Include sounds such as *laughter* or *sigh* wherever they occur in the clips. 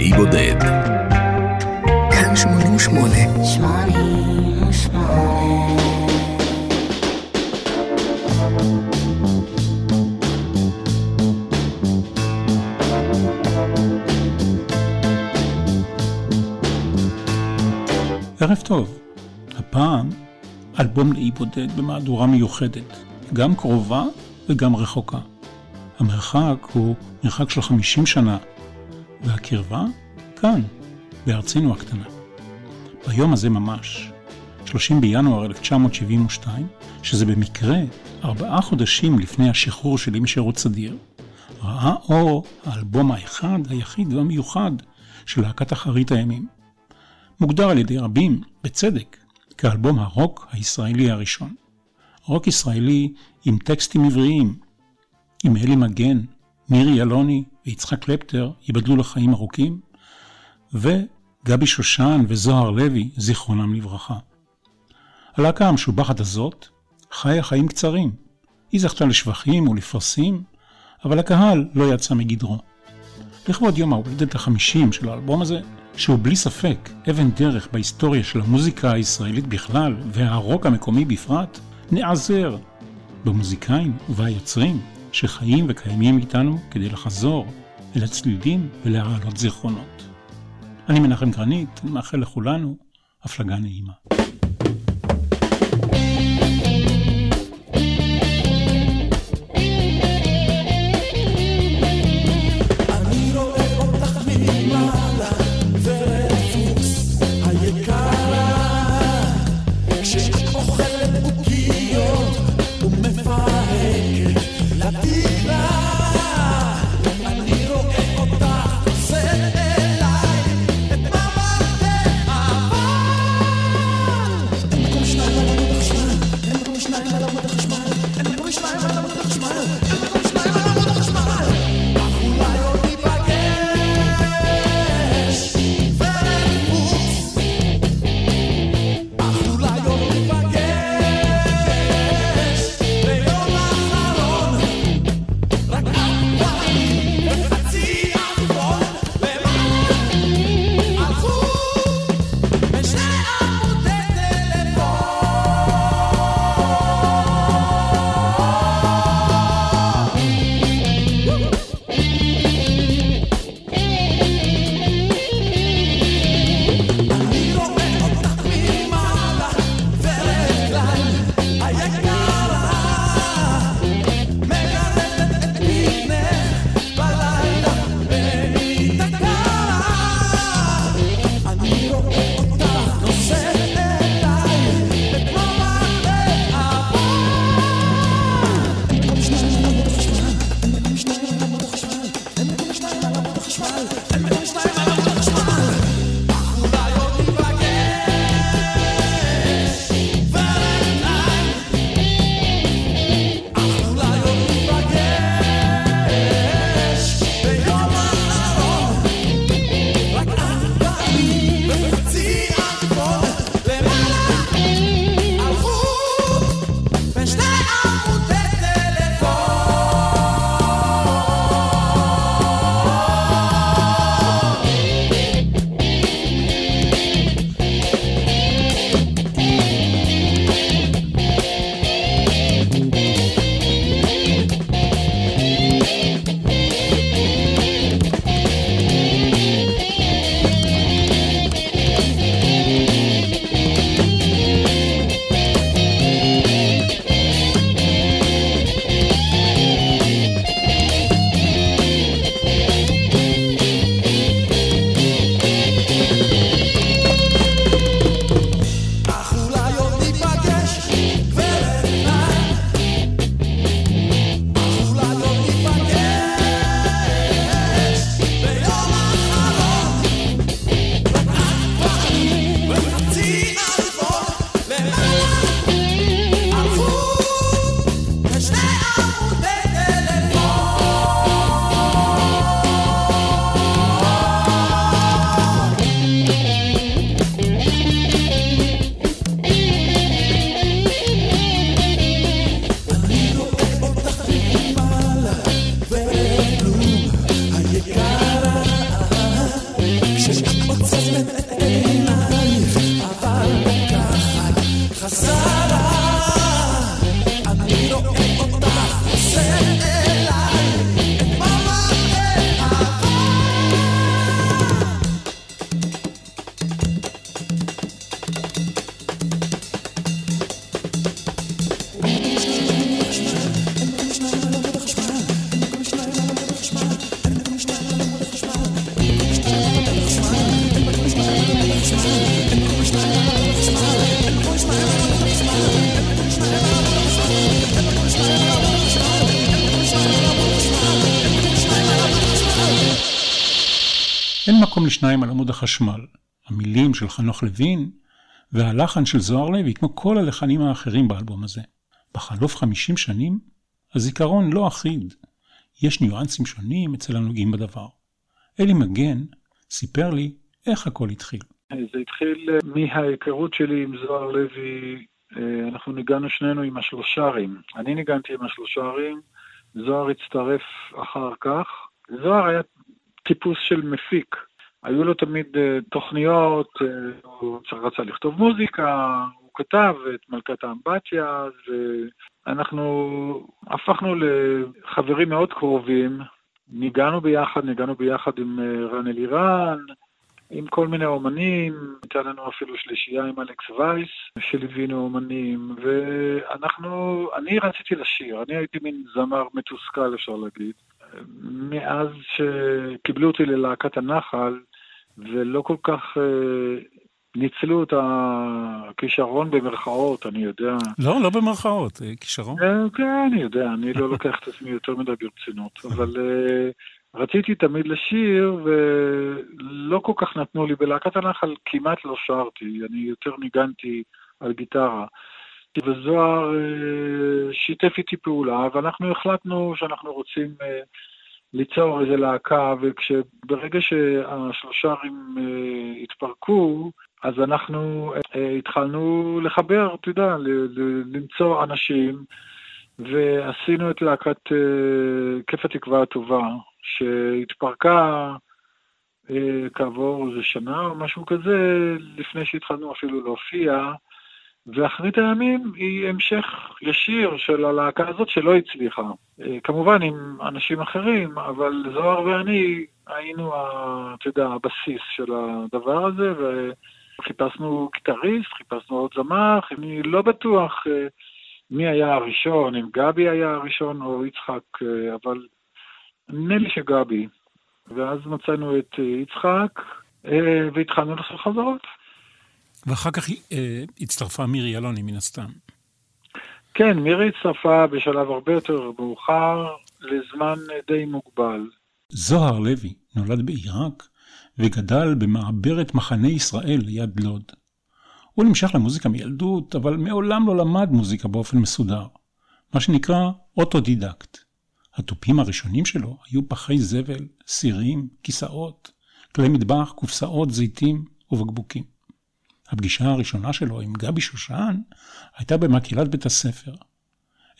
לאי בודד. כאן 88. ערב טוב. הפעם אלבום לאי בודד במהדורה מיוחדת, גם קרובה וגם רחוקה. המרחק הוא מרחק של 50 שנה, והקרבה כאן, בארצנו הקטנה. ביום הזה ממש, 30 בינואר 1972, שזה במקרה ארבעה חודשים לפני השחרור שלי משירות סדיר, ראה אור האלבום האחד, היחיד והמיוחד של להקת אחרית הימים. מוגדר על ידי רבים, בצדק, כאלבום הרוק הישראלי הראשון. רוק ישראלי עם טקסטים עבריים, עם אלי מגן, מירי אלוני ויצחק קלפטר ייבדלו לחיים ארוכים, וגבי שושן וזוהר לוי, זיכרונם לברכה. הלהקה המשובחת הזאת חיה חיים קצרים. היא זכתה לשבחים ולפרסים, אבל הקהל לא יצא מגדרו. לכבוד יום ההולדת החמישים של האלבום הזה, שהוא בלי ספק אבן דרך בהיסטוריה של המוזיקה הישראלית בכלל והרוק המקומי בפרט, נעזר במוזיקאים וביוצרים שחיים וקיימים איתנו כדי לחזור אל הצלילים ולהעלות זיכרונות. אני מנחם גרנית, אני מאחל לכולנו הפלגה נעימה. החשמל. המילים של חנוך לוין והלחן של זוהר לוי, כמו כל הלחנים האחרים באלבום הזה. בחלוף 50 שנים, הזיכרון לא אחיד. יש ניואנסים שונים אצל הנוגעים בדבר. אלי מגן סיפר לי איך הכל התחיל. זה התחיל אה, מההיכרות שלי עם זוהר לוי, אה, אנחנו ניגענו שנינו עם השלושרים. אני ניגנתי עם השלושרים, זוהר הצטרף אחר כך. זוהר היה טיפוס של מפיק. היו לו תמיד uh, תוכניות, uh, הוא רצה לכתוב מוזיקה, הוא כתב את מלכת האמבטיה, ואנחנו הפכנו לחברים מאוד קרובים. ניגענו ביחד, ניגענו ביחד עם uh, רן אלירן, עם כל מיני אומנים, הייתה לנו אפילו שלישייה עם אלכס וייס, שליווינו אומנים, ואנחנו, אני רציתי לשיר, אני הייתי מין זמר מתוסכל, אפשר להגיד. מאז שקיבלו אותי ללהקת הנחל, ולא כל כך אה, ניצלו את הכישרון במרכאות, אני יודע. לא, לא במרכאות, אה, כישרון. אה, כן, אני יודע, אני לא *laughs* לוקח את עצמי יותר מדי ברצינות, אבל רציתי תמיד לשיר, ולא כל כך נתנו לי. בלהקת הנחל כמעט לא שרתי, אני יותר ניגנתי על גיטרה. וזוהר שיתף איתי פעולה, ואנחנו החלטנו שאנחנו רוצים ליצור איזה להקה, וברגע שהשלושה ערים אה, התפרקו, אז אנחנו התחלנו לחבר, אתה יודע, למצוא אנשים, ועשינו את להקת כיף התקווה הטובה, שהתפרקה כעבור איזה שנה או משהו כזה, לפני שהתחלנו אפילו להופיע. ואחרית הימים היא המשך ישיר של הלהקה הזאת שלא הצליחה. אה, כמובן עם אנשים אחרים, אבל זוהר ואני היינו, אתה יודע, הבסיס של הדבר הזה, וחיפשנו גיטריסט, חיפשנו עוד זמר, אני לא בטוח אה, מי היה הראשון, אם גבי היה הראשון או יצחק, אה, אבל נדמה לי שגבי. ואז מצאנו את יצחק, והתחלנו לעשות חזרות. ואחר כך אה, הצטרפה מירי אלוני מן הסתם. כן, מירי הצטרפה בשלב הרבה יותר מאוחר, לזמן די מוגבל. זוהר לוי נולד בעיראק וגדל במעברת מחנה ישראל ליד לוד. הוא נמשך למוזיקה מילדות, אבל מעולם לא למד מוזיקה באופן מסודר, מה שנקרא אוטודידקט. התופים הראשונים שלו היו פחי זבל, סירים, כיסאות, כלי מטבח, קופסאות, זיתים ובקבוקים. הפגישה הראשונה שלו עם גבי שושן הייתה במקהלת בית הספר.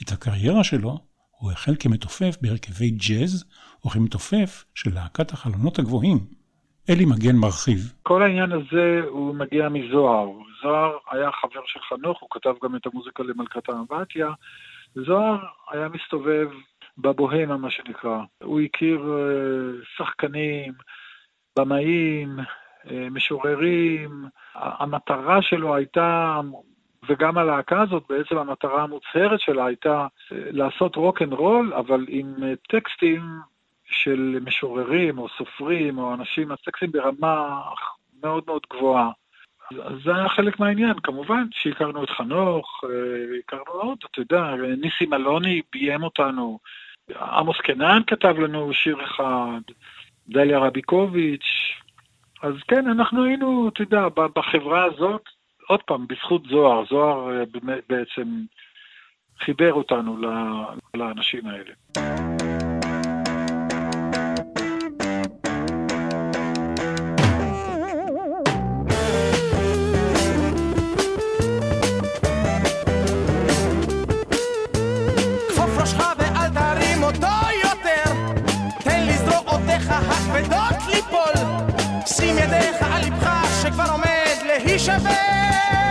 את הקריירה שלו הוא החל כמתופף בהרכבי ג'אז וכמתופף של להקת החלונות הגבוהים. אלי מגן מרחיב. כל העניין הזה הוא מגיע מזוהר. זוהר היה חבר של חנוך, הוא כתב גם את המוזיקה למלכת האמבטיה. זוהר היה מסתובב בבוהמה, מה שנקרא. הוא הכיר אה, שחקנים, במאים, משוררים, המטרה שלו הייתה, וגם הלהקה הזאת, בעצם המטרה המוצהרת שלה הייתה אה, לעשות רוק אנד רול, אבל עם אה, טקסטים של משוררים או סופרים או אנשים, הטקסטים ברמה מאוד מאוד גבוהה. זה היה חלק מהעניין. כמובן שהכרנו את חנוך, הכרנו עוד, אתה יודע, ניסים אלוני ביים אותנו, עמוס קנן כתב לנו שיר אחד, דליה רביקוביץ', אז כן, אנחנו היינו, אתה יודע, בחברה הזאת, עוד פעם, בזכות זוהר, זוהר אה, בעצם חיבר אותנו לאנשים האלה. ידיך על ליבך שכבר עומד להישבר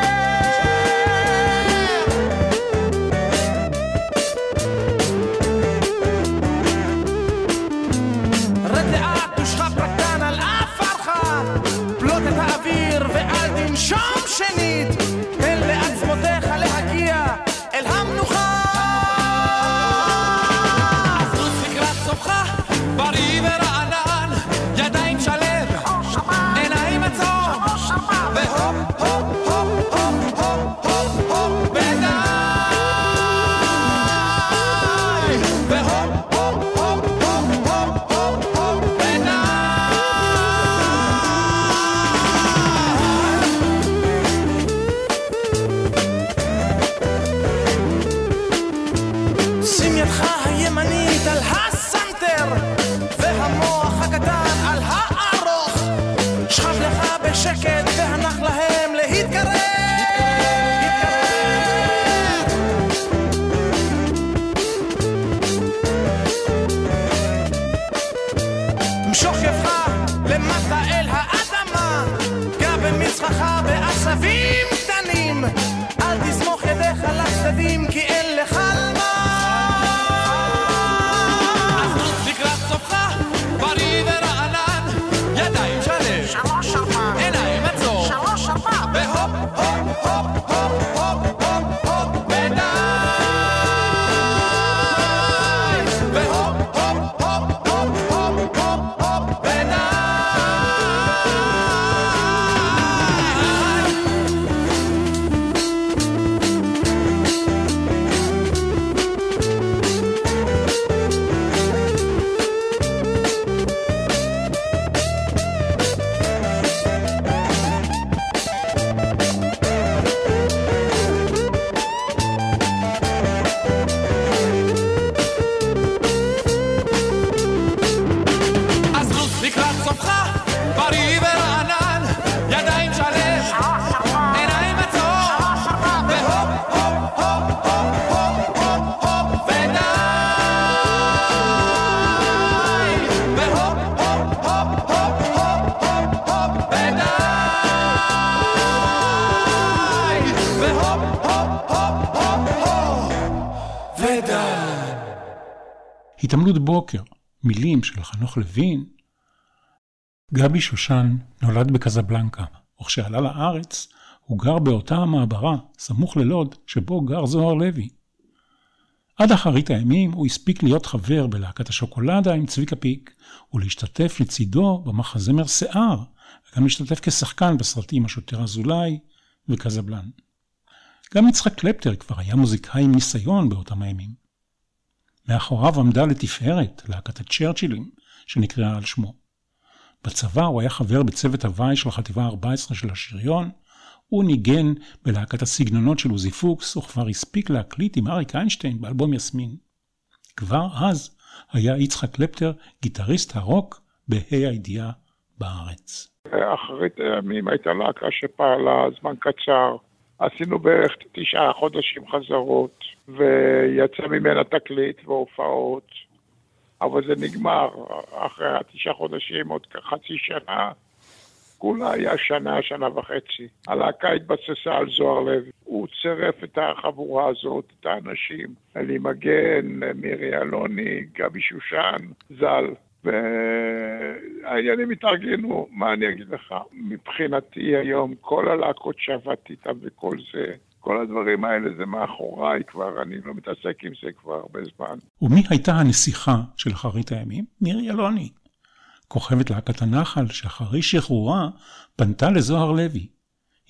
התעמלות בוקר, מילים של חנוך לוין. גבי שושן נולד בקזבלנקה, וכשעלה לארץ, הוא גר באותה המעברה, סמוך ללוד, שבו גר זוהר לוי. עד אחרית הימים הוא הספיק להיות חבר בלהקת השוקולדה עם צביקה פיק, ולהשתתף לצידו במחזמר שיער, וגם להשתתף כשחקן בסרטים השוטר אזולאי וקזבלן. גם יצחק קלפטר כבר היה מוזיקאי עם ניסיון באותם הימים. מאחוריו עמדה לתפארת להקת הצ'רצ'ילים, שנקראה על שמו. בצבא הוא היה חבר בצוות הוואי של החטיבה ה-14 של השריון, הוא ניגן בלהקת הסגנונות של עוזי פוקס, וכבר הספיק להקליט עם אריק איינשטיין באלבום יסמין. כבר אז היה יצחק קלפטר גיטריסט הרוק בה"א הידיעה בארץ. אחרית הימים הייתה להקה שפעלה זמן קצר. עשינו בערך תשעה חודשים חזרות, ויצא ממנה תקליט והופעות, אבל זה נגמר. אחרי התשעה חודשים, עוד כחצי שנה, כולה היה שנה, שנה וחצי. הלהקה התבססה על זוהר לוי. הוא צירף את החבורה הזאת, את האנשים, אלי מגן, מירי אלוני, גבי שושן, ז"ל. והעניינים התארגנו, מה אני אגיד לך? מבחינתי היום, כל הלהקות שעבדתי איתן וכל זה, כל הדברים האלה זה מאחוריי כבר, אני לא מתעסק עם זה כבר הרבה זמן. ומי הייתה הנסיכה של אחרית הימים? מירי אלוני. כוכבת להקת הנחל שאחרי שחרורה פנתה לזוהר לוי.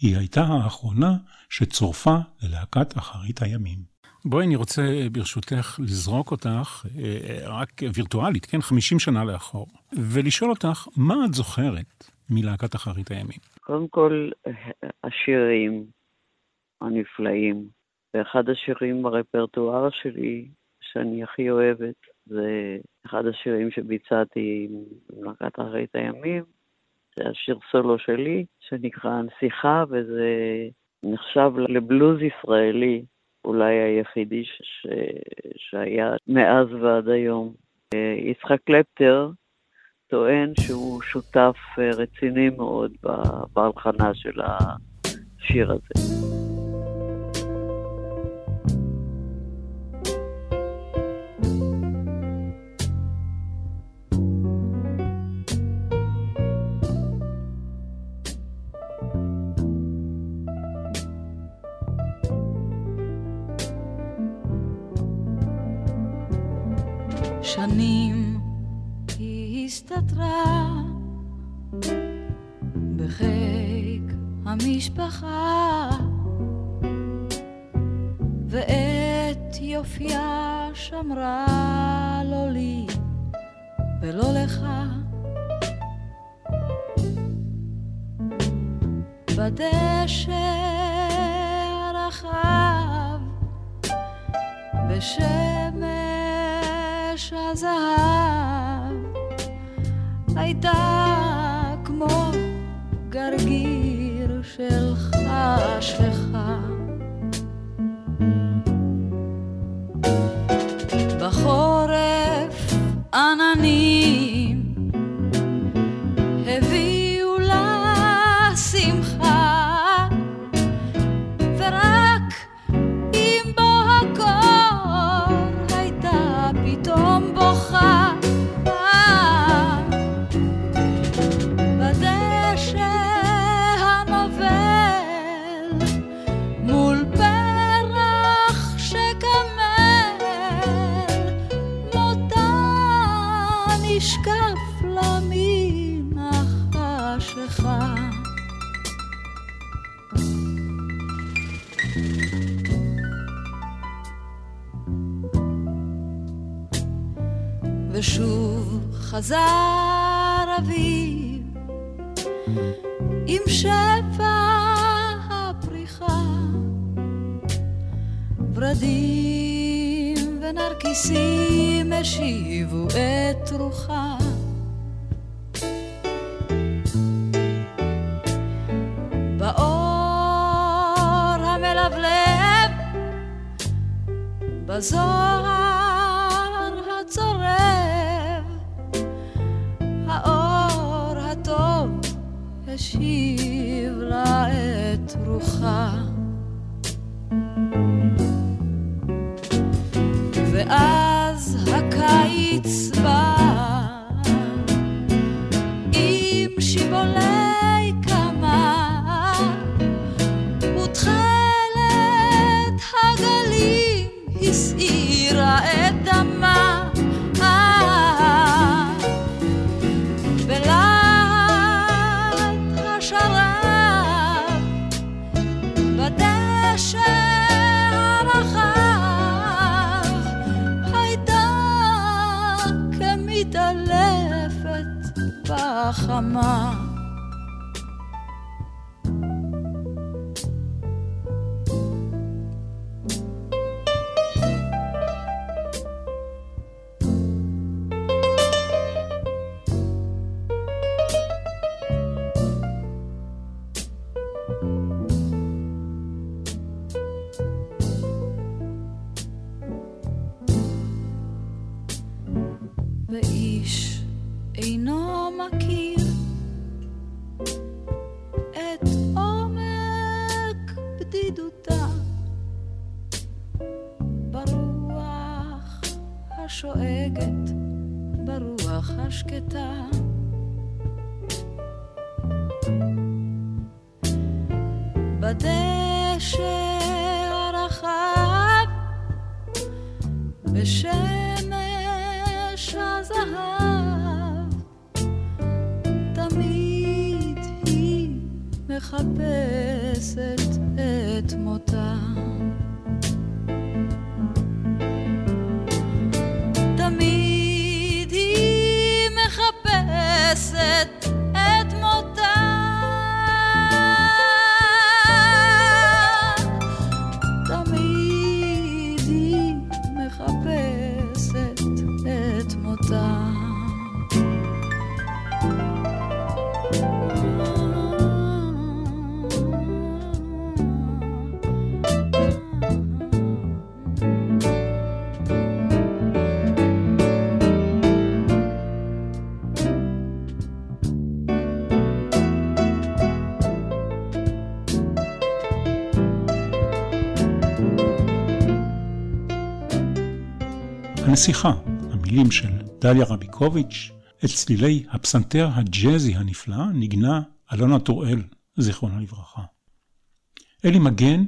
היא הייתה האחרונה שצורפה ללהקת אחרית הימים. בואי, אני רוצה ברשותך לזרוק אותך, אה, רק וירטואלית, כן, 50 שנה לאחור, ולשאול אותך, מה את זוכרת מלהקת אחרית הימים? קודם כל, השירים הנפלאים, ואחד השירים ברפרטואר שלי, שאני הכי אוהבת, זה אחד השירים שביצעתי עם להקת אחרית הימים, זה השיר סולו שלי, שנקרא הנסיכה, וזה נחשב לבלוז ישראלי, אולי היחידי ש... ש... שהיה מאז ועד היום. יצחק קלפטר טוען שהוא שותף רציני מאוד בהלחנה של השיר הזה. חזר אביב עם שפע הפריחה, ורדים ונרקיסים השיבו את רוחה. הנסיכה, המילים של דליה רביקוביץ', את צלילי הפסנתר הג'אזי הנפלא נגנה אלונה טוראל, זיכרונה לברכה. אלי מגן,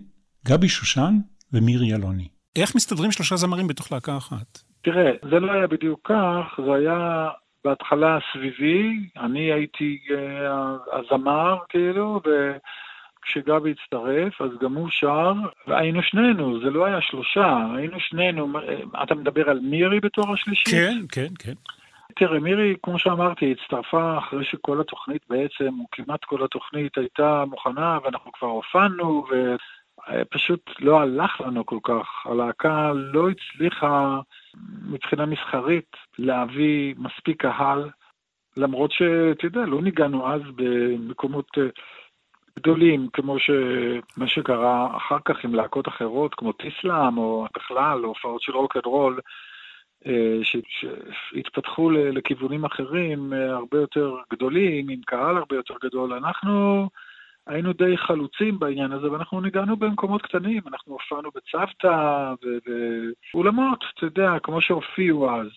גבי שושן ומירי אלוני. איך מסתדרים שלושה זמרים בתוך להקה אחת? תראה, זה לא היה בדיוק כך, זה היה בהתחלה סביבי, אני הייתי אה, הזמר, כאילו, וכשגבי הצטרף, אז גם הוא שר, והיינו שנינו, זה לא היה שלושה, היינו שנינו, אה, אתה מדבר על מירי בתור השלישי? כן, כן, כן. תראה, מירי, כמו שאמרתי, הצטרפה אחרי שכל התוכנית בעצם, או כמעט כל התוכנית הייתה מוכנה, ואנחנו כבר הופענו, ופשוט לא הלך לנו כל כך. הלהקה לא הצליחה מבחינה מסחרית להביא מספיק קהל, למרות שאתה יודע, לא ניגענו אז במקומות אה, גדולים, כמו מה שקרה אחר כך עם להקות אחרות, כמו תיסלם, או בכלל, הופעות של רוק אנד רול. שהתפתחו לכיוונים אחרים הרבה יותר גדולים, עם קהל הרבה יותר גדול. אנחנו היינו די חלוצים בעניין הזה, ואנחנו ניגנו במקומות קטנים, אנחנו הופענו בצוותא ובאולמות, אתה יודע, כמו שהופיעו אז.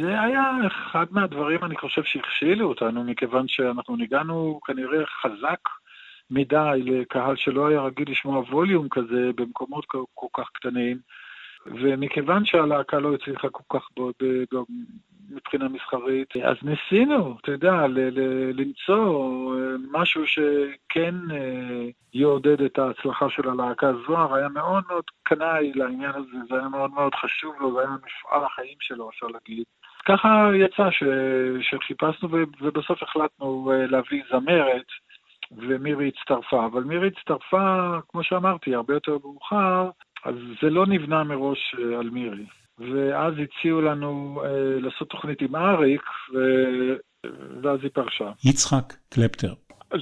זה היה אחד מהדברים, אני חושב, שהכשילו אותנו, מכיוון שאנחנו ניגנו כנראה חזק מדי לקהל שלא היה רגיל לשמוע ווליום כזה במקומות כל כך קטנים. ומכיוון שהלהקה לא הצליחה כל כך בו, ב- ב- מבחינה מסחרית, אז ניסינו, אתה יודע, ל- ל- למצוא אה, משהו שכן אה, יעודד את ההצלחה של הלהקה. זוהר היה מאוד מאוד קנאי לעניין הזה, זה היה מאוד מאוד חשוב לו, זה היה מפעל החיים שלו, אפשר להגיד. ככה יצא ש... שחיפשנו. ובסוף החלטנו אה, להביא זמרת, ומירי הצטרפה. אבל מירי הצטרפה, כמו שאמרתי, הרבה יותר מאוחר, אז זה לא נבנה מראש אה, על מירי. ואז הציעו לנו אה, לעשות תוכנית עם אריק, ו... ואז היא פרשה. יצחק קלפטר.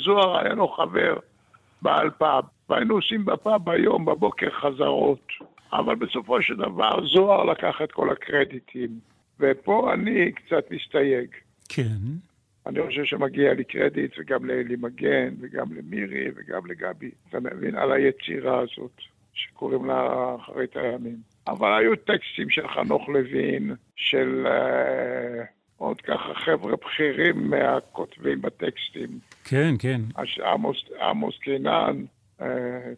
זוהר היה לו חבר בעל פאב, והיינו עושים בפאב היום בבוקר חזרות. אבל בסופו של דבר זוהר לקח את כל הקרדיטים, ופה אני קצת מסתייג. כן. אני חושב שמגיע לי קרדיט, וגם לאלי מגן, וגם למירי, וגם לגבי, אתה מבין, על היצירה הזאת, שקוראים לה אחרית הימים. אבל היו טקסטים של חנוך לוין, של אה, עוד ככה חבר'ה בכירים מהכותבים בטקסטים. כן, כן. עמוס, עמוס קינן. אה,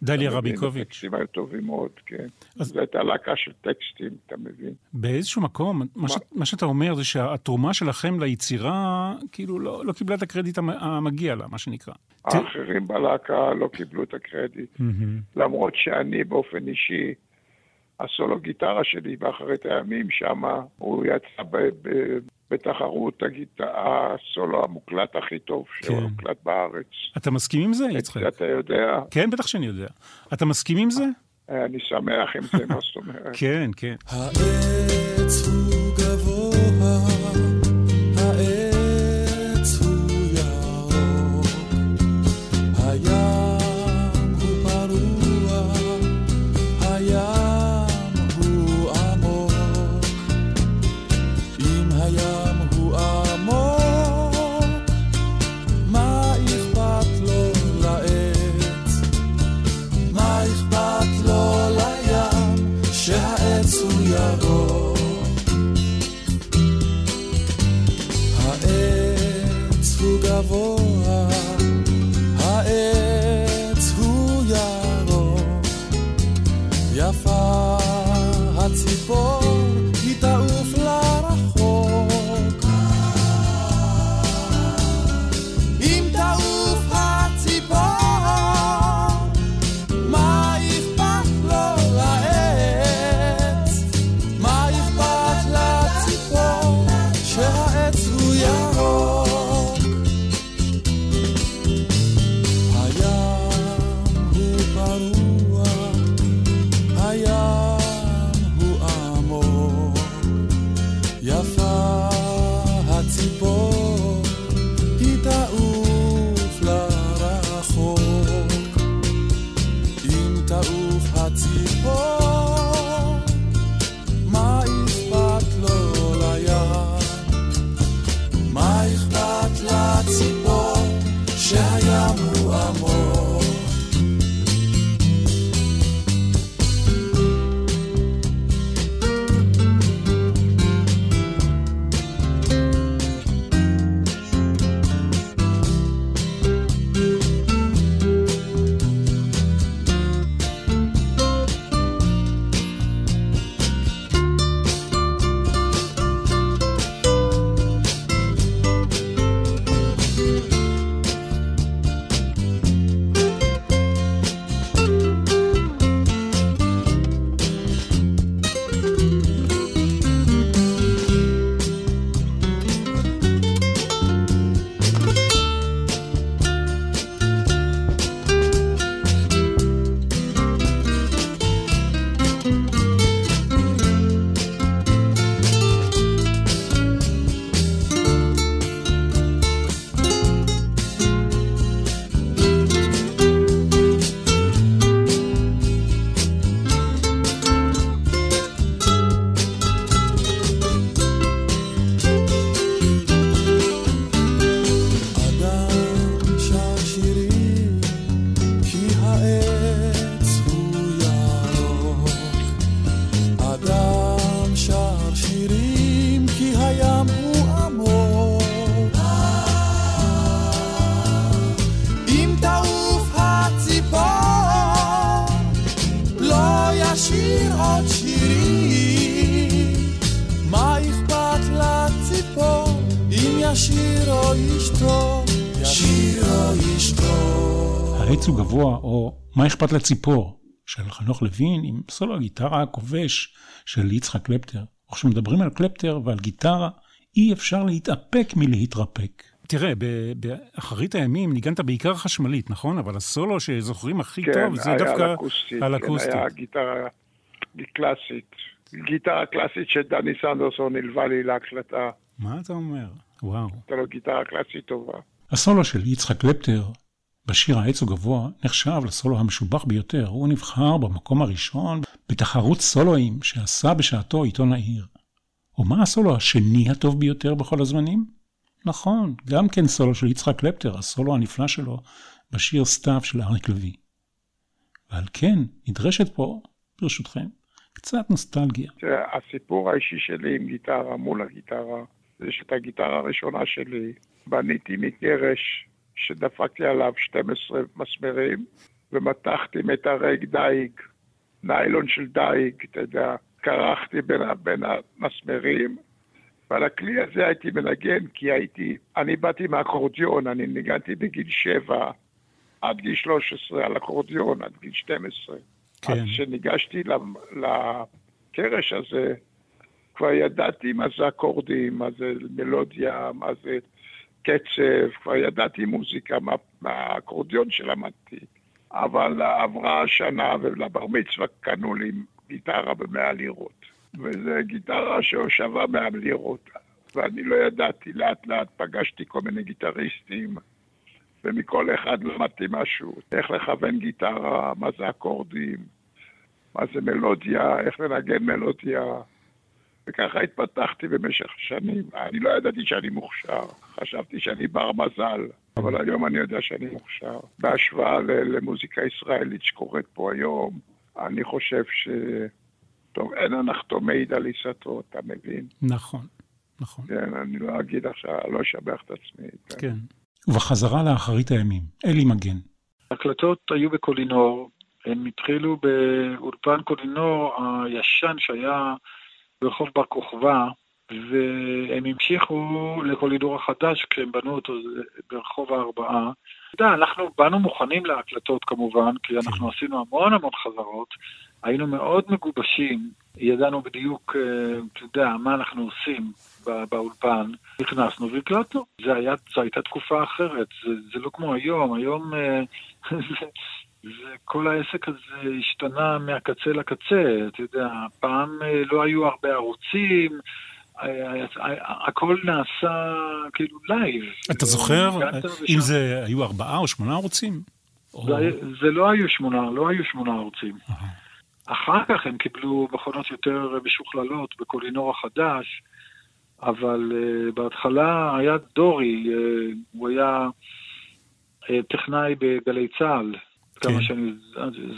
דליה רביקוביץ'. היו טובים מאוד, כן. אז- זו הייתה להקה של טקסטים, אתה מבין? באיזשהו מקום, מה, ש, מה שאתה אומר זה שהתרומה שלכם ליצירה, כאילו, לא, לא קיבלה את הקרדיט המ- המגיע לה, מה שנקרא. האחרים בלהקה לא קיבלו את הקרדיט. למרות שאני באופן אישי, הסולו גיטרה שלי באחרית הימים, שם הוא יצא ב- ב- בתחרות הגיט... הסולו המוקלט הכי טוב שהוא כן. הוקלט בארץ. אתה מסכים עם זה, את יצחק? זה אתה יודע, כן, בטח שאני יודע. אתה מסכים עם זה? אני שמח עם זה, מה זאת אומרת. כן, כן. העץ הוא העץ הוא גבוה, או מה אכפת לציפור, של חנוך לוין, עם סולו הגיטרה הכובש של יצחק קלפטר. וכשמדברים על קלפטר ועל גיטרה, אי אפשר להתאפק מלהתרפק. תראה, באחרית הימים ניגנת בעיקר חשמלית, נכון? אבל הסולו שזוכרים הכי כן, טוב זה דווקא על אקוסטית. על כן, אקוסטית. היה גיטרה קלאסית. גיטרה קלאסית שדני סנדרסון הלווה לי להקלטה. מה אתה אומר? וואו. הייתה לו גיטרה קלאסית טובה. הסולו של יצחק קלפטר בשיר העץ הוא גבוה נחשב לסולו המשובח ביותר. הוא נבחר במקום הראשון בתחרות סולואים שעשה בשעתו עיתון העיר. ומה הסולו השני הטוב ביותר בכל הזמנים? נכון, גם כן סולו של יצחק קלפטר, הסולו הנפלא שלו בשיר סתיו של אריק לוי. ועל כן נדרשת פה, ברשותכם, קצת נוסטלגיה. הסיפור האישי שלי עם גיטרה מול הגיטרה, זה שאת הגיטרה הראשונה שלי בניתי מקרש שדפקתי עליו 12 מסמרים ומתחתי מתרג דייג, ניילון של דייג, אתה יודע, קרחתי בין, בין המסמרים ועל הכלי הזה הייתי מנגן כי הייתי, אני באתי מהאקורדיון, אני ניגנתי בגיל 7 עד גיל 13 על אקורדיון, עד גיל 12. כן. אז כשניגשתי לקרש הזה, כבר ידעתי מה זה אקורדים, מה זה מלודיה, מה זה קצב, כבר ידעתי מוזיקה מה- מהאקורדיון שלמדתי. אבל עברה השנה ולבר מצווה קנו לי גיטרה במאה לירות. וזו גיטרה ששווה מאה לירות. ואני לא ידעתי, לאט לאט פגשתי כל מיני גיטריסטים, ומכל אחד למדתי משהו. איך לכוון גיטרה, מה זה אקורדים, מה זה מלודיה, איך לנגן מלודיה. וככה התפתחתי במשך השנים. אני לא ידעתי שאני מוכשר, חשבתי שאני בר מזל, אבל היום אני יודע שאני מוכשר. בהשוואה ל- למוזיקה ישראלית שקורית פה היום, אני חושב ש... טוב, אין הנחתום מעיד על עיסתו, אתה מבין? נכון, נכון. כן, אני לא אגיד עכשיו, לא אשבח את עצמי. כן. כן. ובחזרה לאחרית הימים, אלי מגן. ההקלטות היו בקולינור, הם התחילו באולפן קולינור הישן שהיה ברחוב בר כוכבא, והם המשיכו לקולינור החדש כשהם בנו אותו ברחוב הארבעה. אתה יודע, אנחנו באנו מוכנים להקלטות כמובן, כי אנחנו עשינו המון המון חזרות, היינו מאוד מגובשים, ידענו בדיוק, אה, אתה יודע, מה אנחנו עושים באולפן. נכנסנו והקלטנו. זה היה, זו הייתה תקופה אחרת, זה, זה לא כמו היום, היום אה, *laughs* זה, זה, כל העסק הזה השתנה מהקצה לקצה, אתה יודע, פעם אה, לא היו הרבה ערוצים, אה, אה, הכל נעשה כאילו live. אתה זוכר הגעת אם זה היו ארבעה או שמונה ערוצים? זה, לא היו שמונה, לא היו שמונה ערוצים. אחר כך הם קיבלו מכונות יותר משוכללות בקולינור החדש, אבל uh, בהתחלה היה דורי, uh, הוא היה uh, טכנאי בגלי צה"ל, כן. כמה שאני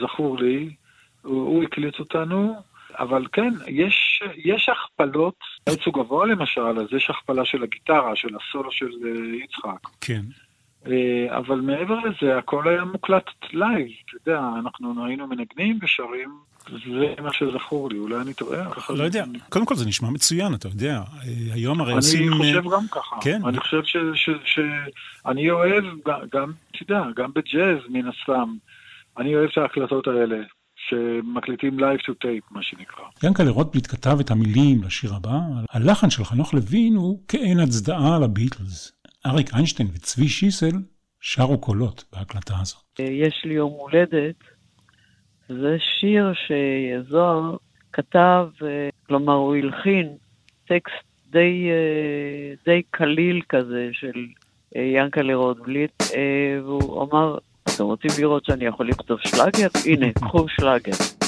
זכור לי, הוא, הוא הקליט אותנו, אבל כן, יש, יש הכפלות, הוא גבוה למשל, אז יש הכפלה של הגיטרה, של הסולו של uh, יצחק. כן. אה, אבל מעבר לזה, הכל היה מוקלט live, אתה יודע, אנחנו היינו מנגנים ושרים, זה מה שזכור לי, אולי אני טועה. לא יודע, קודם כל זה נשמע מצוין, אתה יודע. אה, היום הרי אני עושים... חושב אה, גם ככה. כן. אני חושב ש... ש, ש אני אוהב, גם, אתה יודע, גם בג'אז מן הסתם, אני אוהב את ההקלטות האלה, שמקליטים live to tape, מה שנקרא. יענקל'ה רוטבליט כתב את המילים לשיר הבא, הלחן של חנוך לוין הוא כעין הצדעה לביטלס. אריק איינשטיין וצבי שיסל שרו קולות בהקלטה הזאת. יש לי יום הולדת, זה שיר שזוהר כתב, אה, כלומר הוא הלחין טקסט די, אה, די קליל כזה של אה, ינקלה רוטבליט, והוא אמר, אתם רוצים לראות שאני יכול לכתוב שלאגר? הנה, קחו שלאגר.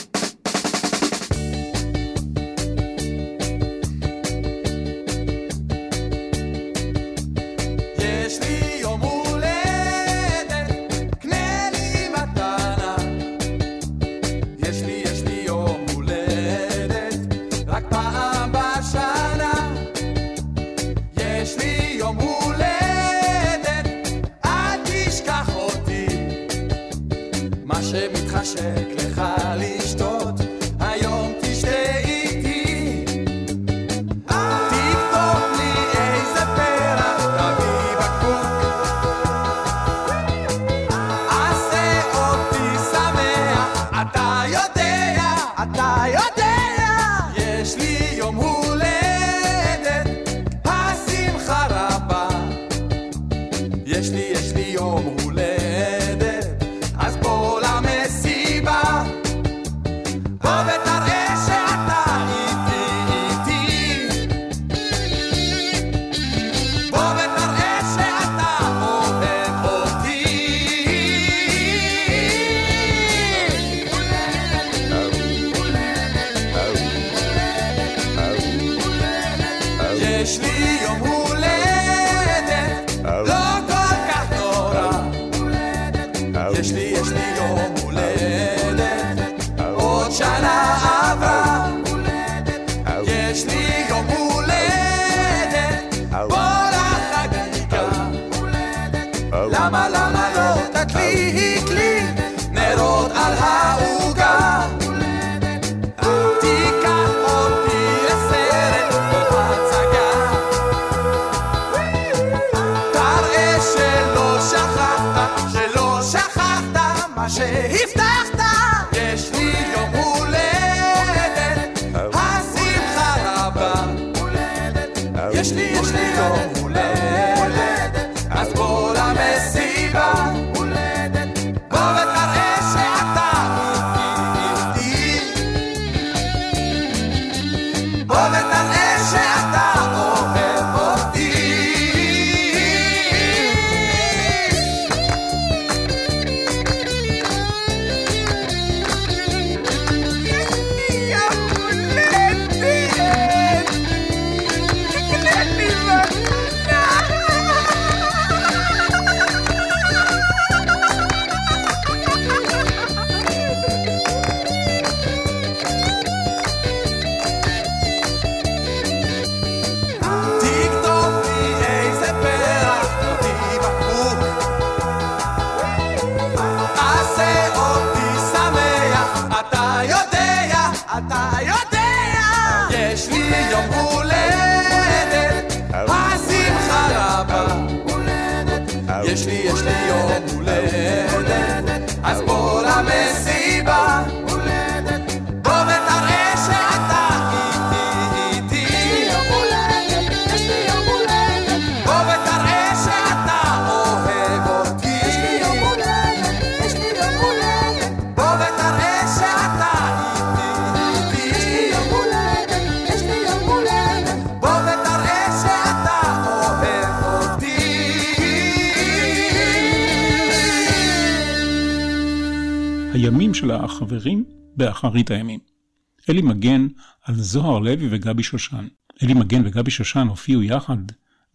לוי וגבי שושן. אלי מגן וגבי שושן הופיעו יחד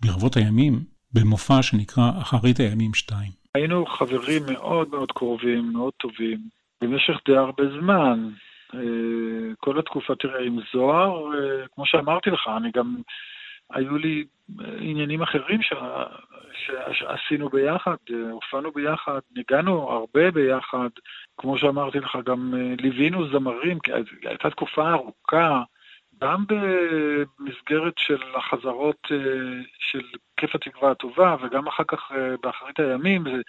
ברבות הימים במופע שנקרא אחרית הימים 2. היינו חברים מאוד מאוד קרובים, מאוד טובים, במשך די הרבה זמן. אה, כל התקופה, תראה, עם זוהר, אה, כמו שאמרתי לך, אני גם, היו לי אה, עניינים אחרים ש... שעשינו ביחד, הופענו ביחד, ניגענו הרבה ביחד. כמו שאמרתי לך, גם ליווינו זמרים, כי הייתה תקופה ארוכה, גם במסגרת של החזרות אה, של כיף התקווה הטובה, וגם אחר כך אה, באחרית הימים, זה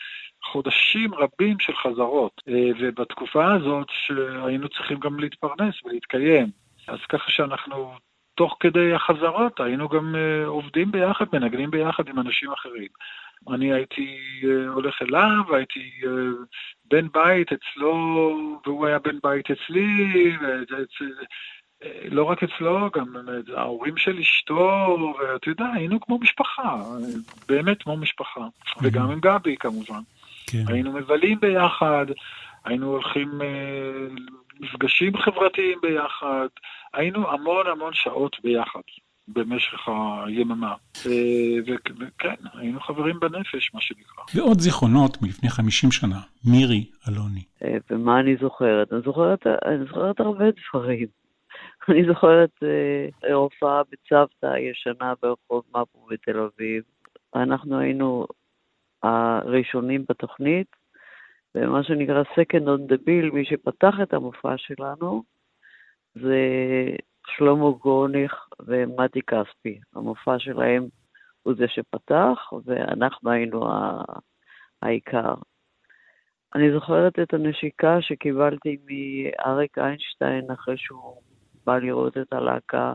חודשים רבים של חזרות. אה, ובתקופה הזאת שהיינו צריכים גם להתפרנס ולהתקיים. אז ככה שאנחנו, תוך כדי החזרות, היינו גם עובדים ביחד, מנגנים ביחד עם אנשים אחרים. אני הייתי הולך אליו, הייתי בן בית אצלו, והוא היה בן בית אצלי. לא רק אצלו, גם ההורים של אשתו, ואתה יודע, היינו כמו משפחה, באמת כמו משפחה. וגם עם גבי כמובן. כן. היינו מבלים ביחד, היינו הולכים אה, מפגשים חברתיים ביחד, היינו המון המון שעות ביחד במשך היממה. אה, וכן, היינו חברים בנפש, מה שנקרא. ועוד זיכרונות מלפני 50 שנה, מירי אלוני. אה, ומה אני זוכרת? אני זוכרת, אני זוכרת הרבה דברים. *laughs* אני זוכרת אה, הופעה בצוותא הישנה ברחוב מפו בתל אביב. אנחנו היינו הראשונים בתוכנית, ומה שנקרא second on the bill, מי שפתח את המופע שלנו, זה שלמה גורניך ומתי כספי. המופע שלהם הוא זה שפתח, ואנחנו היינו ה- העיקר. אני זוכרת את הנשיקה שקיבלתי מאריק איינשטיין אחרי שהוא בא לראות את הלהקה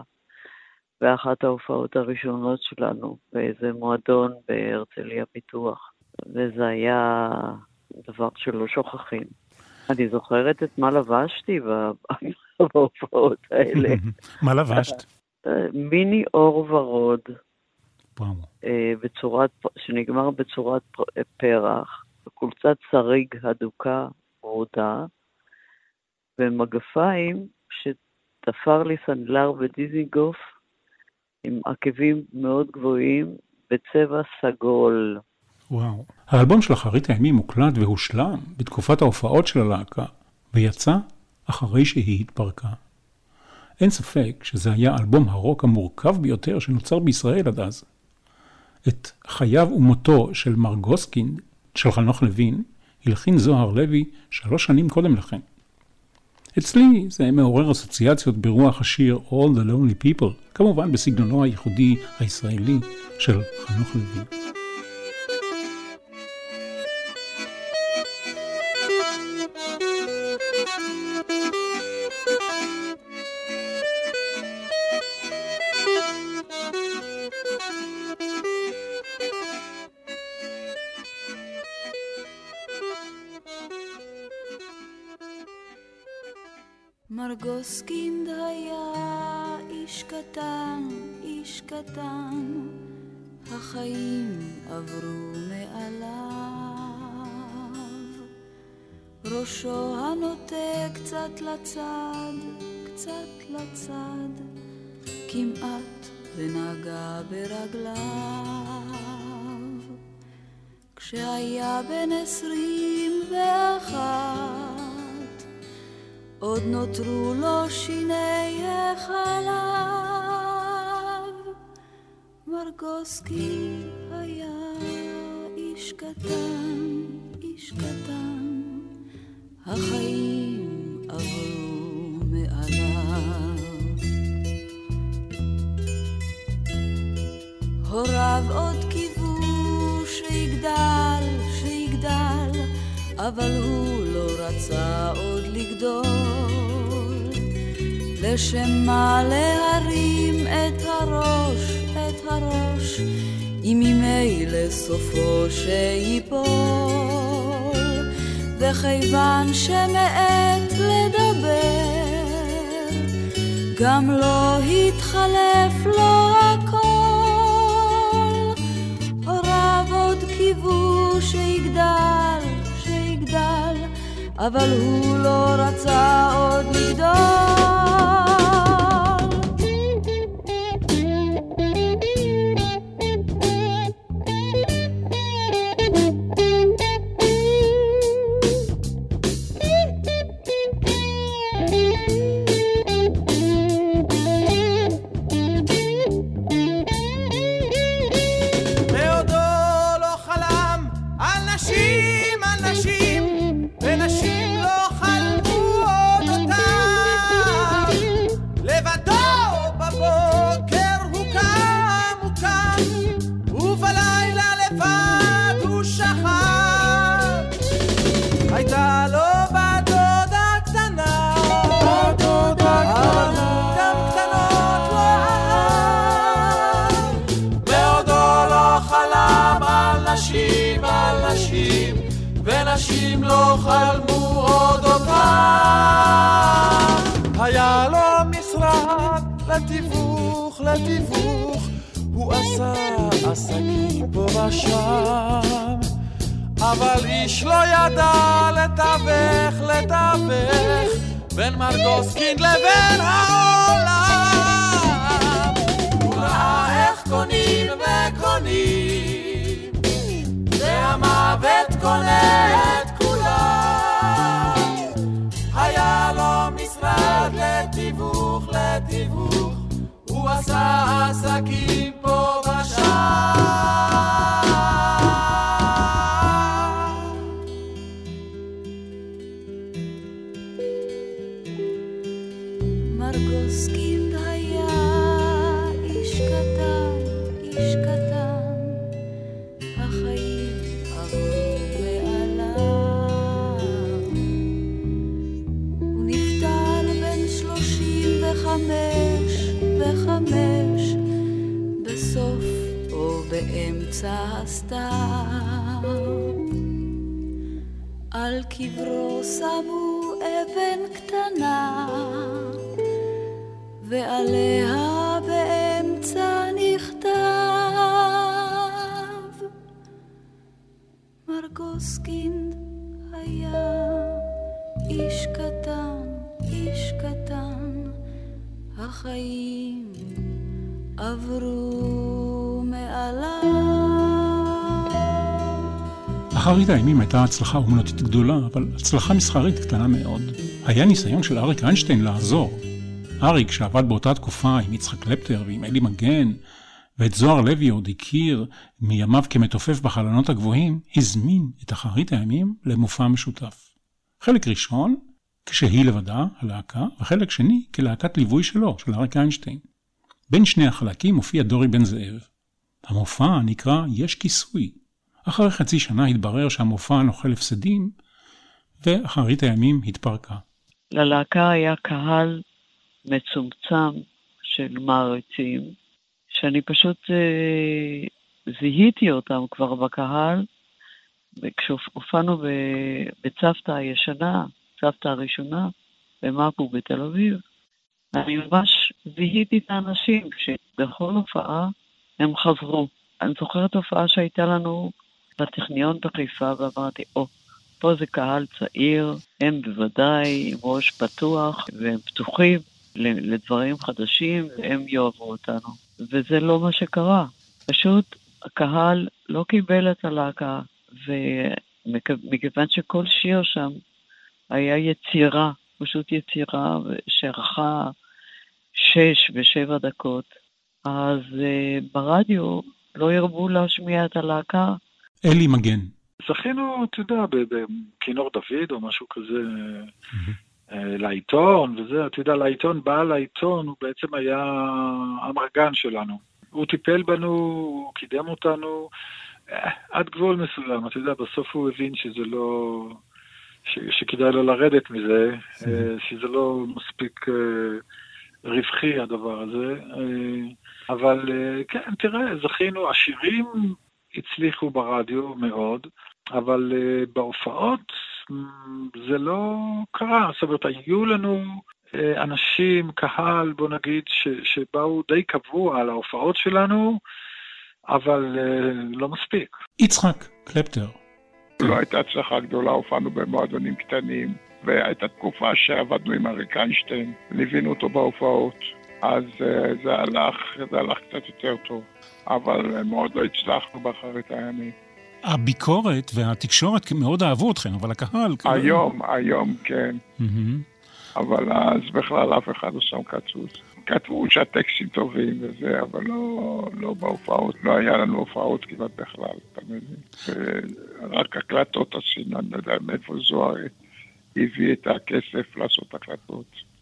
באחת ההופעות הראשונות שלנו באיזה מועדון בהרצליה פיתוח, וזה היה דבר שלא שוכחים. אני זוכרת את מה לבשתי *laughs* בהופעות האלה. מה לבשת? מיני אור ורוד. אה, בצורת, שנגמר בצורת פ- פרח, חולצת שריג הדוקה, ורודה, ומגפיים שתפר לי סנדלר בדיזינגוף עם עקבים מאוד גבוהים בצבע סגול. וואו. האלבום של אחרית הימים הוקלט והושלם בתקופת ההופעות של הלהקה, ויצא אחרי שהיא התפרקה. אין ספק שזה היה אלבום הרוק המורכב ביותר שנוצר בישראל עד אז. את חייו ומותו של מר גוסקינד, של חנוך לוין, הלחין זוהר לוי שלוש שנים קודם לכן. אצלי זה מעורר אסוציאציות ברוח השיר All the Lonely People, כמובן בסגנונו הייחודי הישראלי של חנוך לוין. בן עשרים ואחת עוד נותרו לו שיני החלב. מרגוסקי היה איש קטן, איש קטן, החיים עברו מעליו. הוריו עוד קיוו שיגדל, אבל הוא לא רצה עוד לגדול. לשם מה להרים את הראש, את הראש, אם ממילא סופו שיפול. וכיוון שמעת לדבר, גם לא התחלף לו הכל. הוריו עוד קיוו שיגדל, אבל הוא לא רצה עוד לגדול. וקונים, והמוות קונה את כולם. היה לו משרד לתיווך, לתיווך, הוא עשה עסקים קברו שמו אבן קטנה, ועליה באמצע נכתב מרגוסקינד היה איש קטן, איש קטן, החיים עברו מעליו. אחרית הימים הייתה הצלחה אומנותית גדולה, אבל הצלחה מסחרית קטנה מאוד. היה ניסיון של אריק איינשטיין לעזור. אריק, שעבד באותה תקופה עם יצחק קלפטר ועם אלי מגן, ואת זוהר לוי עוד הכיר מימיו כמתופף בחלונות הגבוהים, הזמין את אחרית הימים למופע משותף. חלק ראשון, כשהיא לבדה, הלהקה, וחלק שני, כלהקת ליווי שלו, של אריק איינשטיין. בין שני החלקים מופיע דורי בן זאב. המופע נקרא "יש כיסוי". אחרי חצי שנה התברר שהמופע נוחל הפסדים, ואחרית הימים התפרקה. ללהקה היה קהל מצומצם של מעריצים, שאני פשוט אה, זיהיתי אותם כבר בקהל, וכשהופענו בצוותא הישנה, צוותא הראשונה, במאפו בתל אביב, אני ממש זיהיתי את האנשים שבכל הופעה הם חזרו. אני זוכרת הופעה שהייתה לנו בטכניון בחיפה, ואמרתי, או, oh, פה זה קהל צעיר, הם בוודאי עם ראש פתוח, והם פתוחים לדברים חדשים, והם יאהבו אותנו. וזה לא מה שקרה. פשוט הקהל לא קיבל את הלהקה, ומכיוון שכל שיר שם היה יצירה, פשוט יצירה שארכה שש ושבע דקות, אז uh, ברדיו לא ירבו להשמיע את הלהקה. אלי מגן. זכינו, אתה יודע, בכינור דוד או משהו כזה, mm-hmm. לעיתון וזה, אתה יודע, לעיתון, בעל העיתון הוא בעצם היה המרגן שלנו. הוא טיפל בנו, הוא קידם אותנו אה, עד גבול מסוים, אתה יודע, בסוף הוא הבין שזה לא... ש, שכדאי לו לרדת מזה, mm-hmm. שזה לא מספיק רווחי הדבר הזה. אבל כן, תראה, זכינו, השירים הצליחו ברדיו מאוד, אבל בהופעות זה לא קרה. זאת אומרת, היו לנו אנשים, קהל, בוא נגיד, ש, שבאו די קבוע על ההופעות שלנו, אבל לא מספיק. יצחק קלפטר. לא הייתה הצלחה גדולה, הופענו במועדונים קטנים, והייתה תקופה שעבדנו עם אריק איינשטיין, ליווינו אותו בהופעות. אז זה הלך, זה הלך קצת יותר טוב, אבל מאוד לא הצלחנו באחרית הימים. הביקורת והתקשורת מאוד אהבו אתכם, אבל הקהל... היום, היום כן. אבל אז בכלל אף אחד לא שם קצוץ. כתבו שהטקסטים טובים וזה, אבל לא, לא בהופעות, לא היה לנו הופעות כמעט בכלל, אתה מבין? רק הקלטות עשינו, אני לא יודע מאיפה זוהר הביא את הכסף לעשות הקלטות.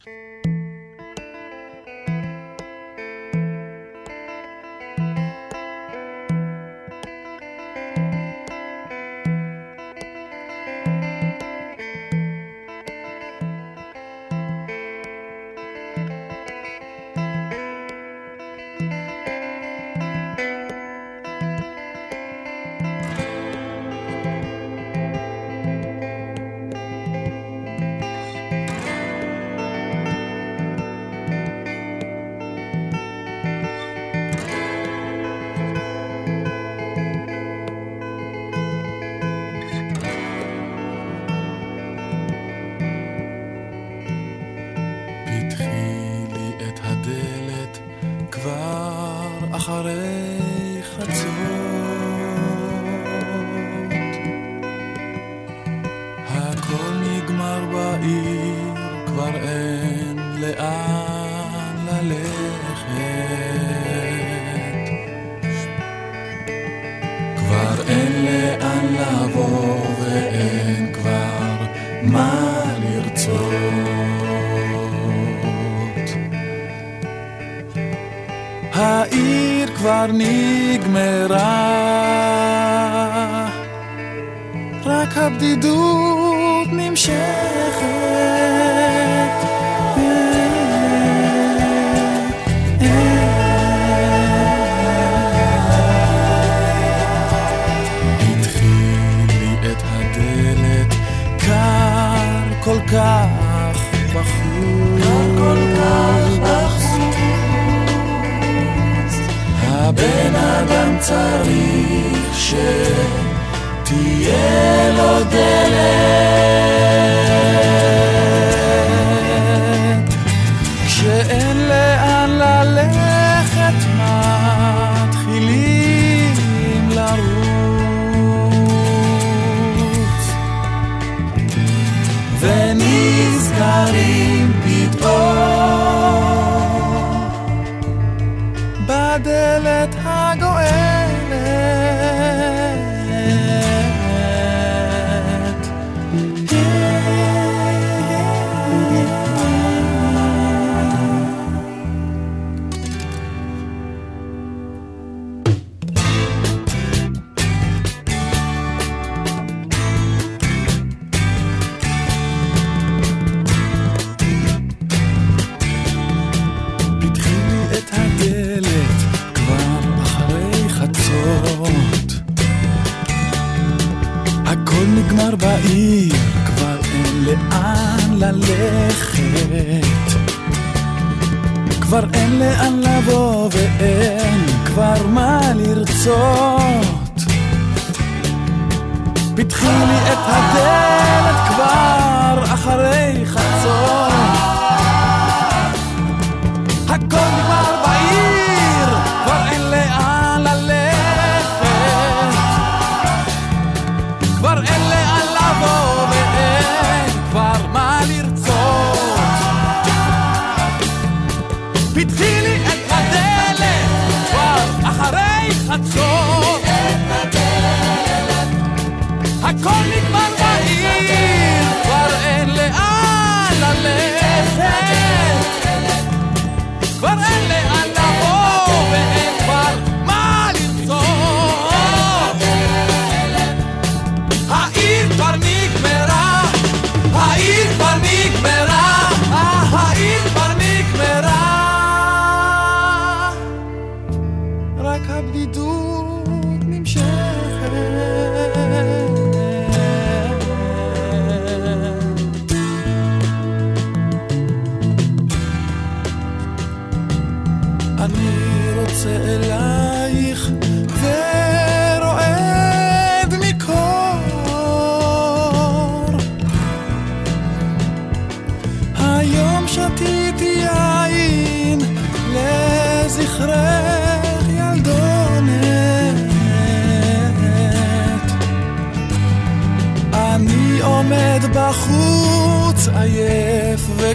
כשאין לאן ללכת מתחילים כבר אין לאן לבוא ואין כבר מה לרצות. פתחי לי את הדלת כבר אחרי חצות. عقب دود نمیشه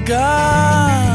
God.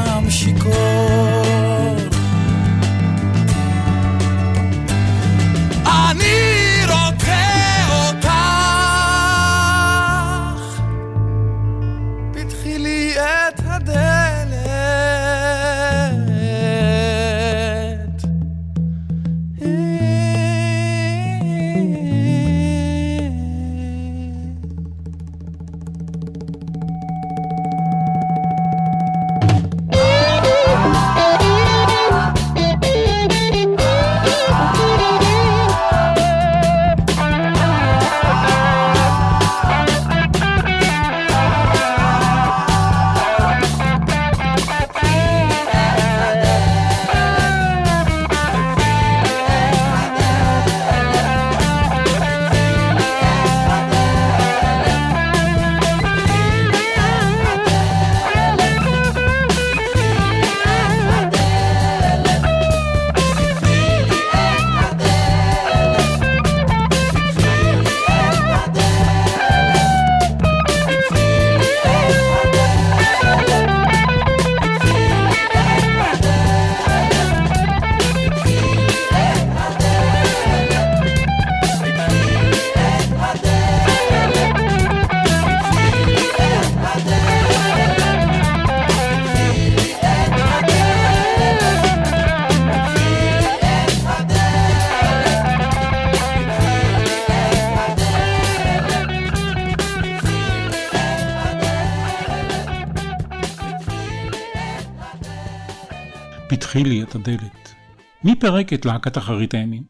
פתחי לי את הדלת. מי פירק את להקת אחרית הימים?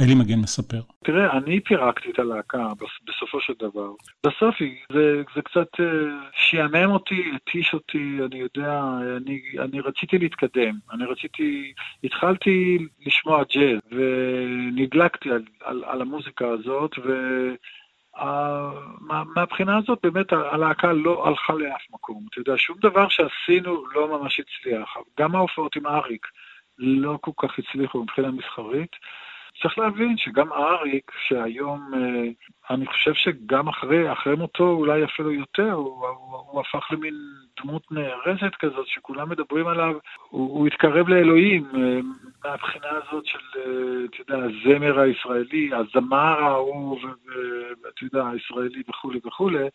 אלי מגן מספר. תראה, אני פירקתי את הלהקה בס- בסופו של דבר. בסוף זה, זה קצת אה, שעמם אותי, התיש אותי, אני יודע, אני, אני רציתי להתקדם. אני רציתי, התחלתי לשמוע ג'אז, ונדלקתי על, על, על המוזיקה הזאת, ו... מה- מהבחינה הזאת באמת הלהקה לא הלכה לאף מקום. אתה יודע, שום דבר שעשינו לא ממש הצליח. גם ההופעות עם אריק לא כל כך הצליחו מבחינה מסחרית. צריך להבין שגם אריק, שהיום, אה, אני חושב שגם אחרי, אחרי מותו, אולי אפילו יותר, הוא, הוא, הוא הפך למין דמות נערצת כזאת, שכולם מדברים עליו, הוא, הוא התקרב לאלוהים אה, מהבחינה הזאת של, אה, אתה יודע, הזמר הישראלי, הזמר ההוא, ואתה יודע, הישראלי וכולי וכולי.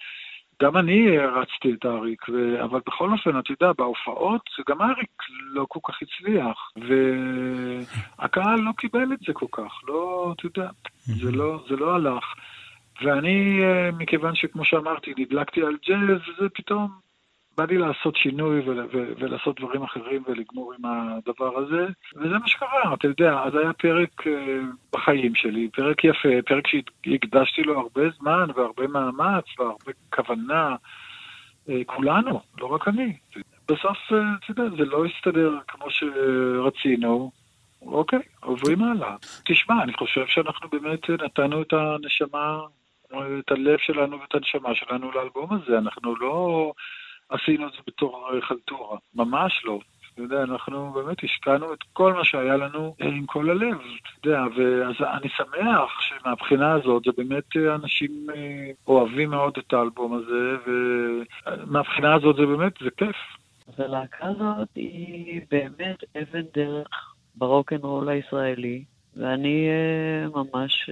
גם אני הרצתי את אריק, ו... אבל בכל אופן, אתה יודע, בהופעות, גם אריק לא כל כך הצליח, והקהל לא קיבל את זה כל כך, לא, אתה יודע, זה לא, זה לא הלך. ואני, אה, מכיוון שכמו שאמרתי, נדלקתי על ג'אז, זה פתאום בא לי לעשות שינוי ול, ו, ולעשות דברים אחרים ולגמור עם הדבר הזה, וזה מה שקרה, אתה יודע, אז היה פרק אה, בחיים שלי, פרק יפה, פרק שהקדשתי לו הרבה זמן והרבה מאמץ והרבה כוונה, אה, כולנו, לא רק אני. בסוף, אה, אתה יודע, זה לא הסתדר כמו שרצינו, אוקיי, עוברים הלאה. תשמע, אני חושב שאנחנו באמת נתנו את הנשמה, את הלב שלנו ואת הנשמה שלנו לאלבום הזה. אנחנו לא עשינו את זה בתור חלטורה, ממש לא. אתה יודע, אנחנו באמת השקענו את כל מה שהיה לנו עם כל הלב, אתה יודע, ואז אני שמח שמבחינה הזאת זה באמת אנשים אה, אוהבים מאוד את האלבום הזה, ומהבחינה הזאת זה באמת, זה כיף. אז הלהקה הזאת היא באמת אבן דרך ברוקנרול הישראלי, ואני ממש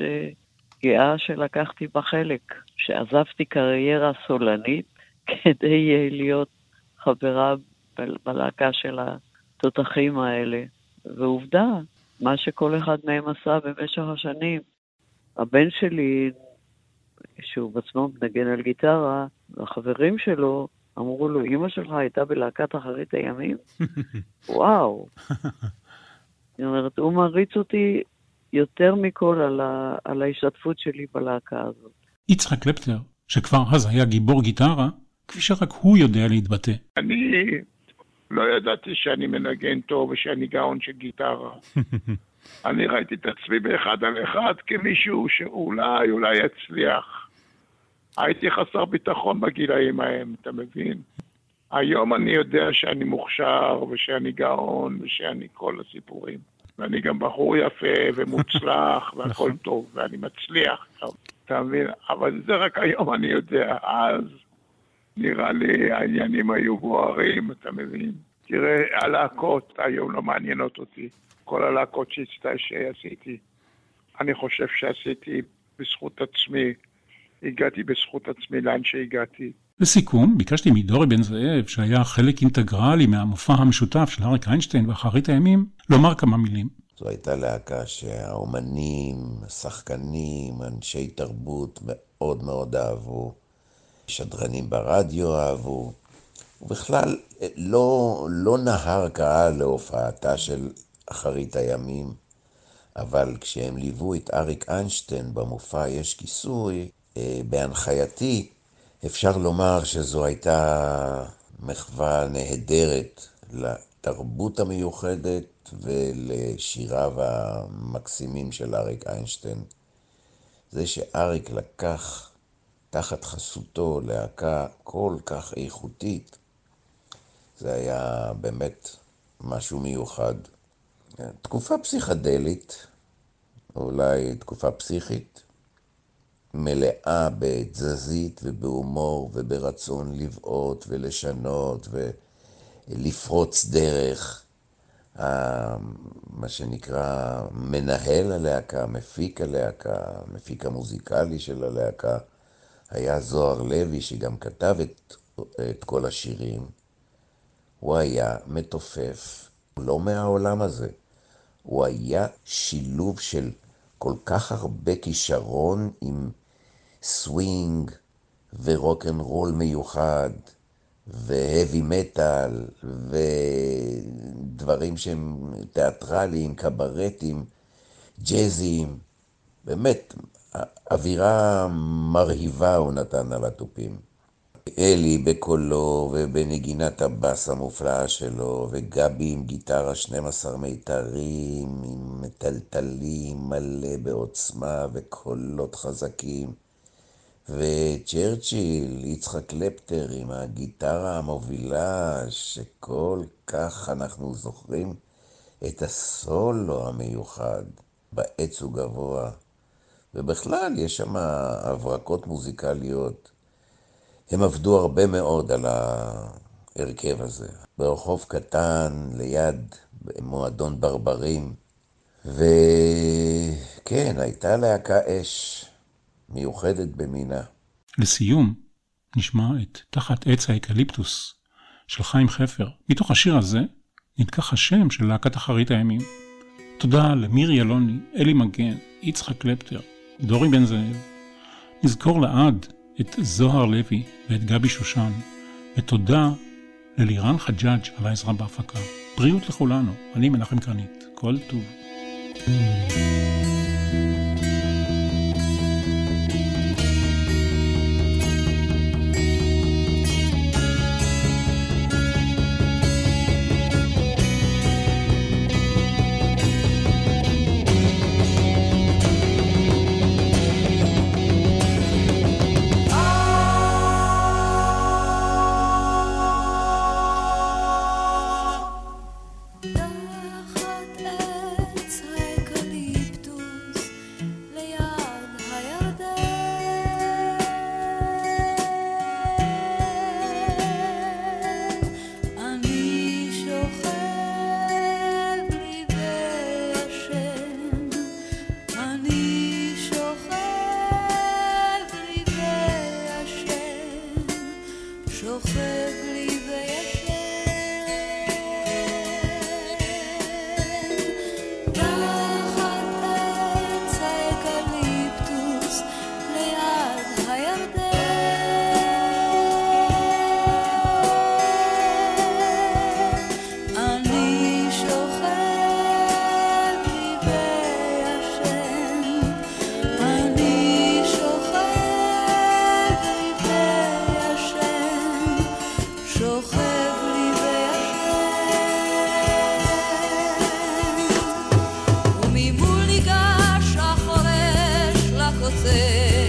גאה שלקחתי בה חלק, שעזבתי קריירה סולנית כדי uh, להיות חברה בלהקה של התותחים האלה. ועובדה, מה שכל אחד מהם עשה במשך השנים. הבן שלי, שהוא בעצמו מנגן על גיטרה, והחברים שלו אמרו לו, אמא שלך הייתה בלהקת אחרית הימים? *laughs* וואו. *laughs* זאת אומרת, הוא מעריץ אותי יותר מכל על, ה, על ההשתתפות שלי בלהקה הזאת. יצחק קלפטר, שכבר אז היה גיבור גיטרה, כפי שרק הוא יודע להתבטא. אני לא ידעתי שאני מנגן טוב ושאני גאון של גיטרה. *laughs* אני ראיתי את עצמי באחד על אחד כמישהו שאולי, אולי יצליח. הייתי חסר ביטחון בגילאים ההם, אתה מבין? היום אני יודע שאני מוכשר ושאני גאון ושאני כל הסיפורים. ואני גם בחור יפה ומוצלח *laughs* והכל נכון. טוב ואני מצליח, אתה מבין? אבל זה רק היום אני יודע. אז נראה לי העניינים היו בוערים, אתה מבין? תראה, הלהקות היום לא מעניינות אותי. כל הלהקות שעשיתי, אני חושב שעשיתי בזכות עצמי. הגעתי בזכות עצמי לאן שהגעתי. לסיכום, ביקשתי מדורי בן זאב, שהיה חלק אינטגרלי מהמופע המשותף של אריק איינשטיין ואחרית הימים, לומר כמה מילים. זו הייתה להקה שהאומנים, השחקנים, אנשי תרבות מאוד מאוד אהבו, שדרנים ברדיו אהבו, ובכלל לא, לא נהר קהל להופעתה של אחרית הימים, אבל כשהם ליוו את אריק איינשטיין במופע יש כיסוי, אה, בהנחייתי, אפשר לומר שזו הייתה מחווה נהדרת לתרבות המיוחדת ולשיריו המקסימים של אריק איינשטיין. זה שאריק לקח תחת חסותו להקה כל כך איכותית, זה היה באמת משהו מיוחד. תקופה פסיכדלית, אולי תקופה פסיכית, מלאה בתזזית ובהומור וברצון לבעוט ולשנות ולפרוץ דרך. מה שנקרא מנהל הלהקה, מפיק הלהקה, המפיק המוזיקלי של הלהקה, היה זוהר לוי, שגם כתב את, את כל השירים. הוא היה מתופף, לא מהעולם הזה. הוא היה שילוב של כל כך הרבה כישרון עם סווינג ורוקנרול מיוחד, והאבי מטאל, ודברים שהם תיאטרליים, קברטים, ג'אזיים. באמת, אווירה מרהיבה הוא נתן על התופים. אלי בקולו ובנגינת הבאס המופלאה שלו, וגבי עם גיטרה 12 מיתרים, עם מטלטלים מלא בעוצמה וקולות חזקים. וצ'רצ'יל, יצחק קלפטר עם הגיטרה המובילה, שכל כך אנחנו זוכרים את הסולו המיוחד בעץ וגבוה. ובכלל, יש שם הברקות מוזיקליות. הם עבדו הרבה מאוד על ההרכב הזה. ברחוב קטן, ליד מועדון ברברים. וכן, הייתה להקה אש. מיוחדת במינה. לסיום, נשמע את תחת עץ האקליפטוס של חיים חפר. מתוך השיר הזה נלקח השם של להקת אחרית הימים. תודה למירי אלוני, אלי מגן, יצחק קלפטר, דורי בן זאב. נזכור לעד את זוהר לוי ואת גבי שושן, ותודה ללירן חג'אג' על העזרה בהפקה. בריאות לכולנו, אני מנחם קרנית. כל טוב. תחת você.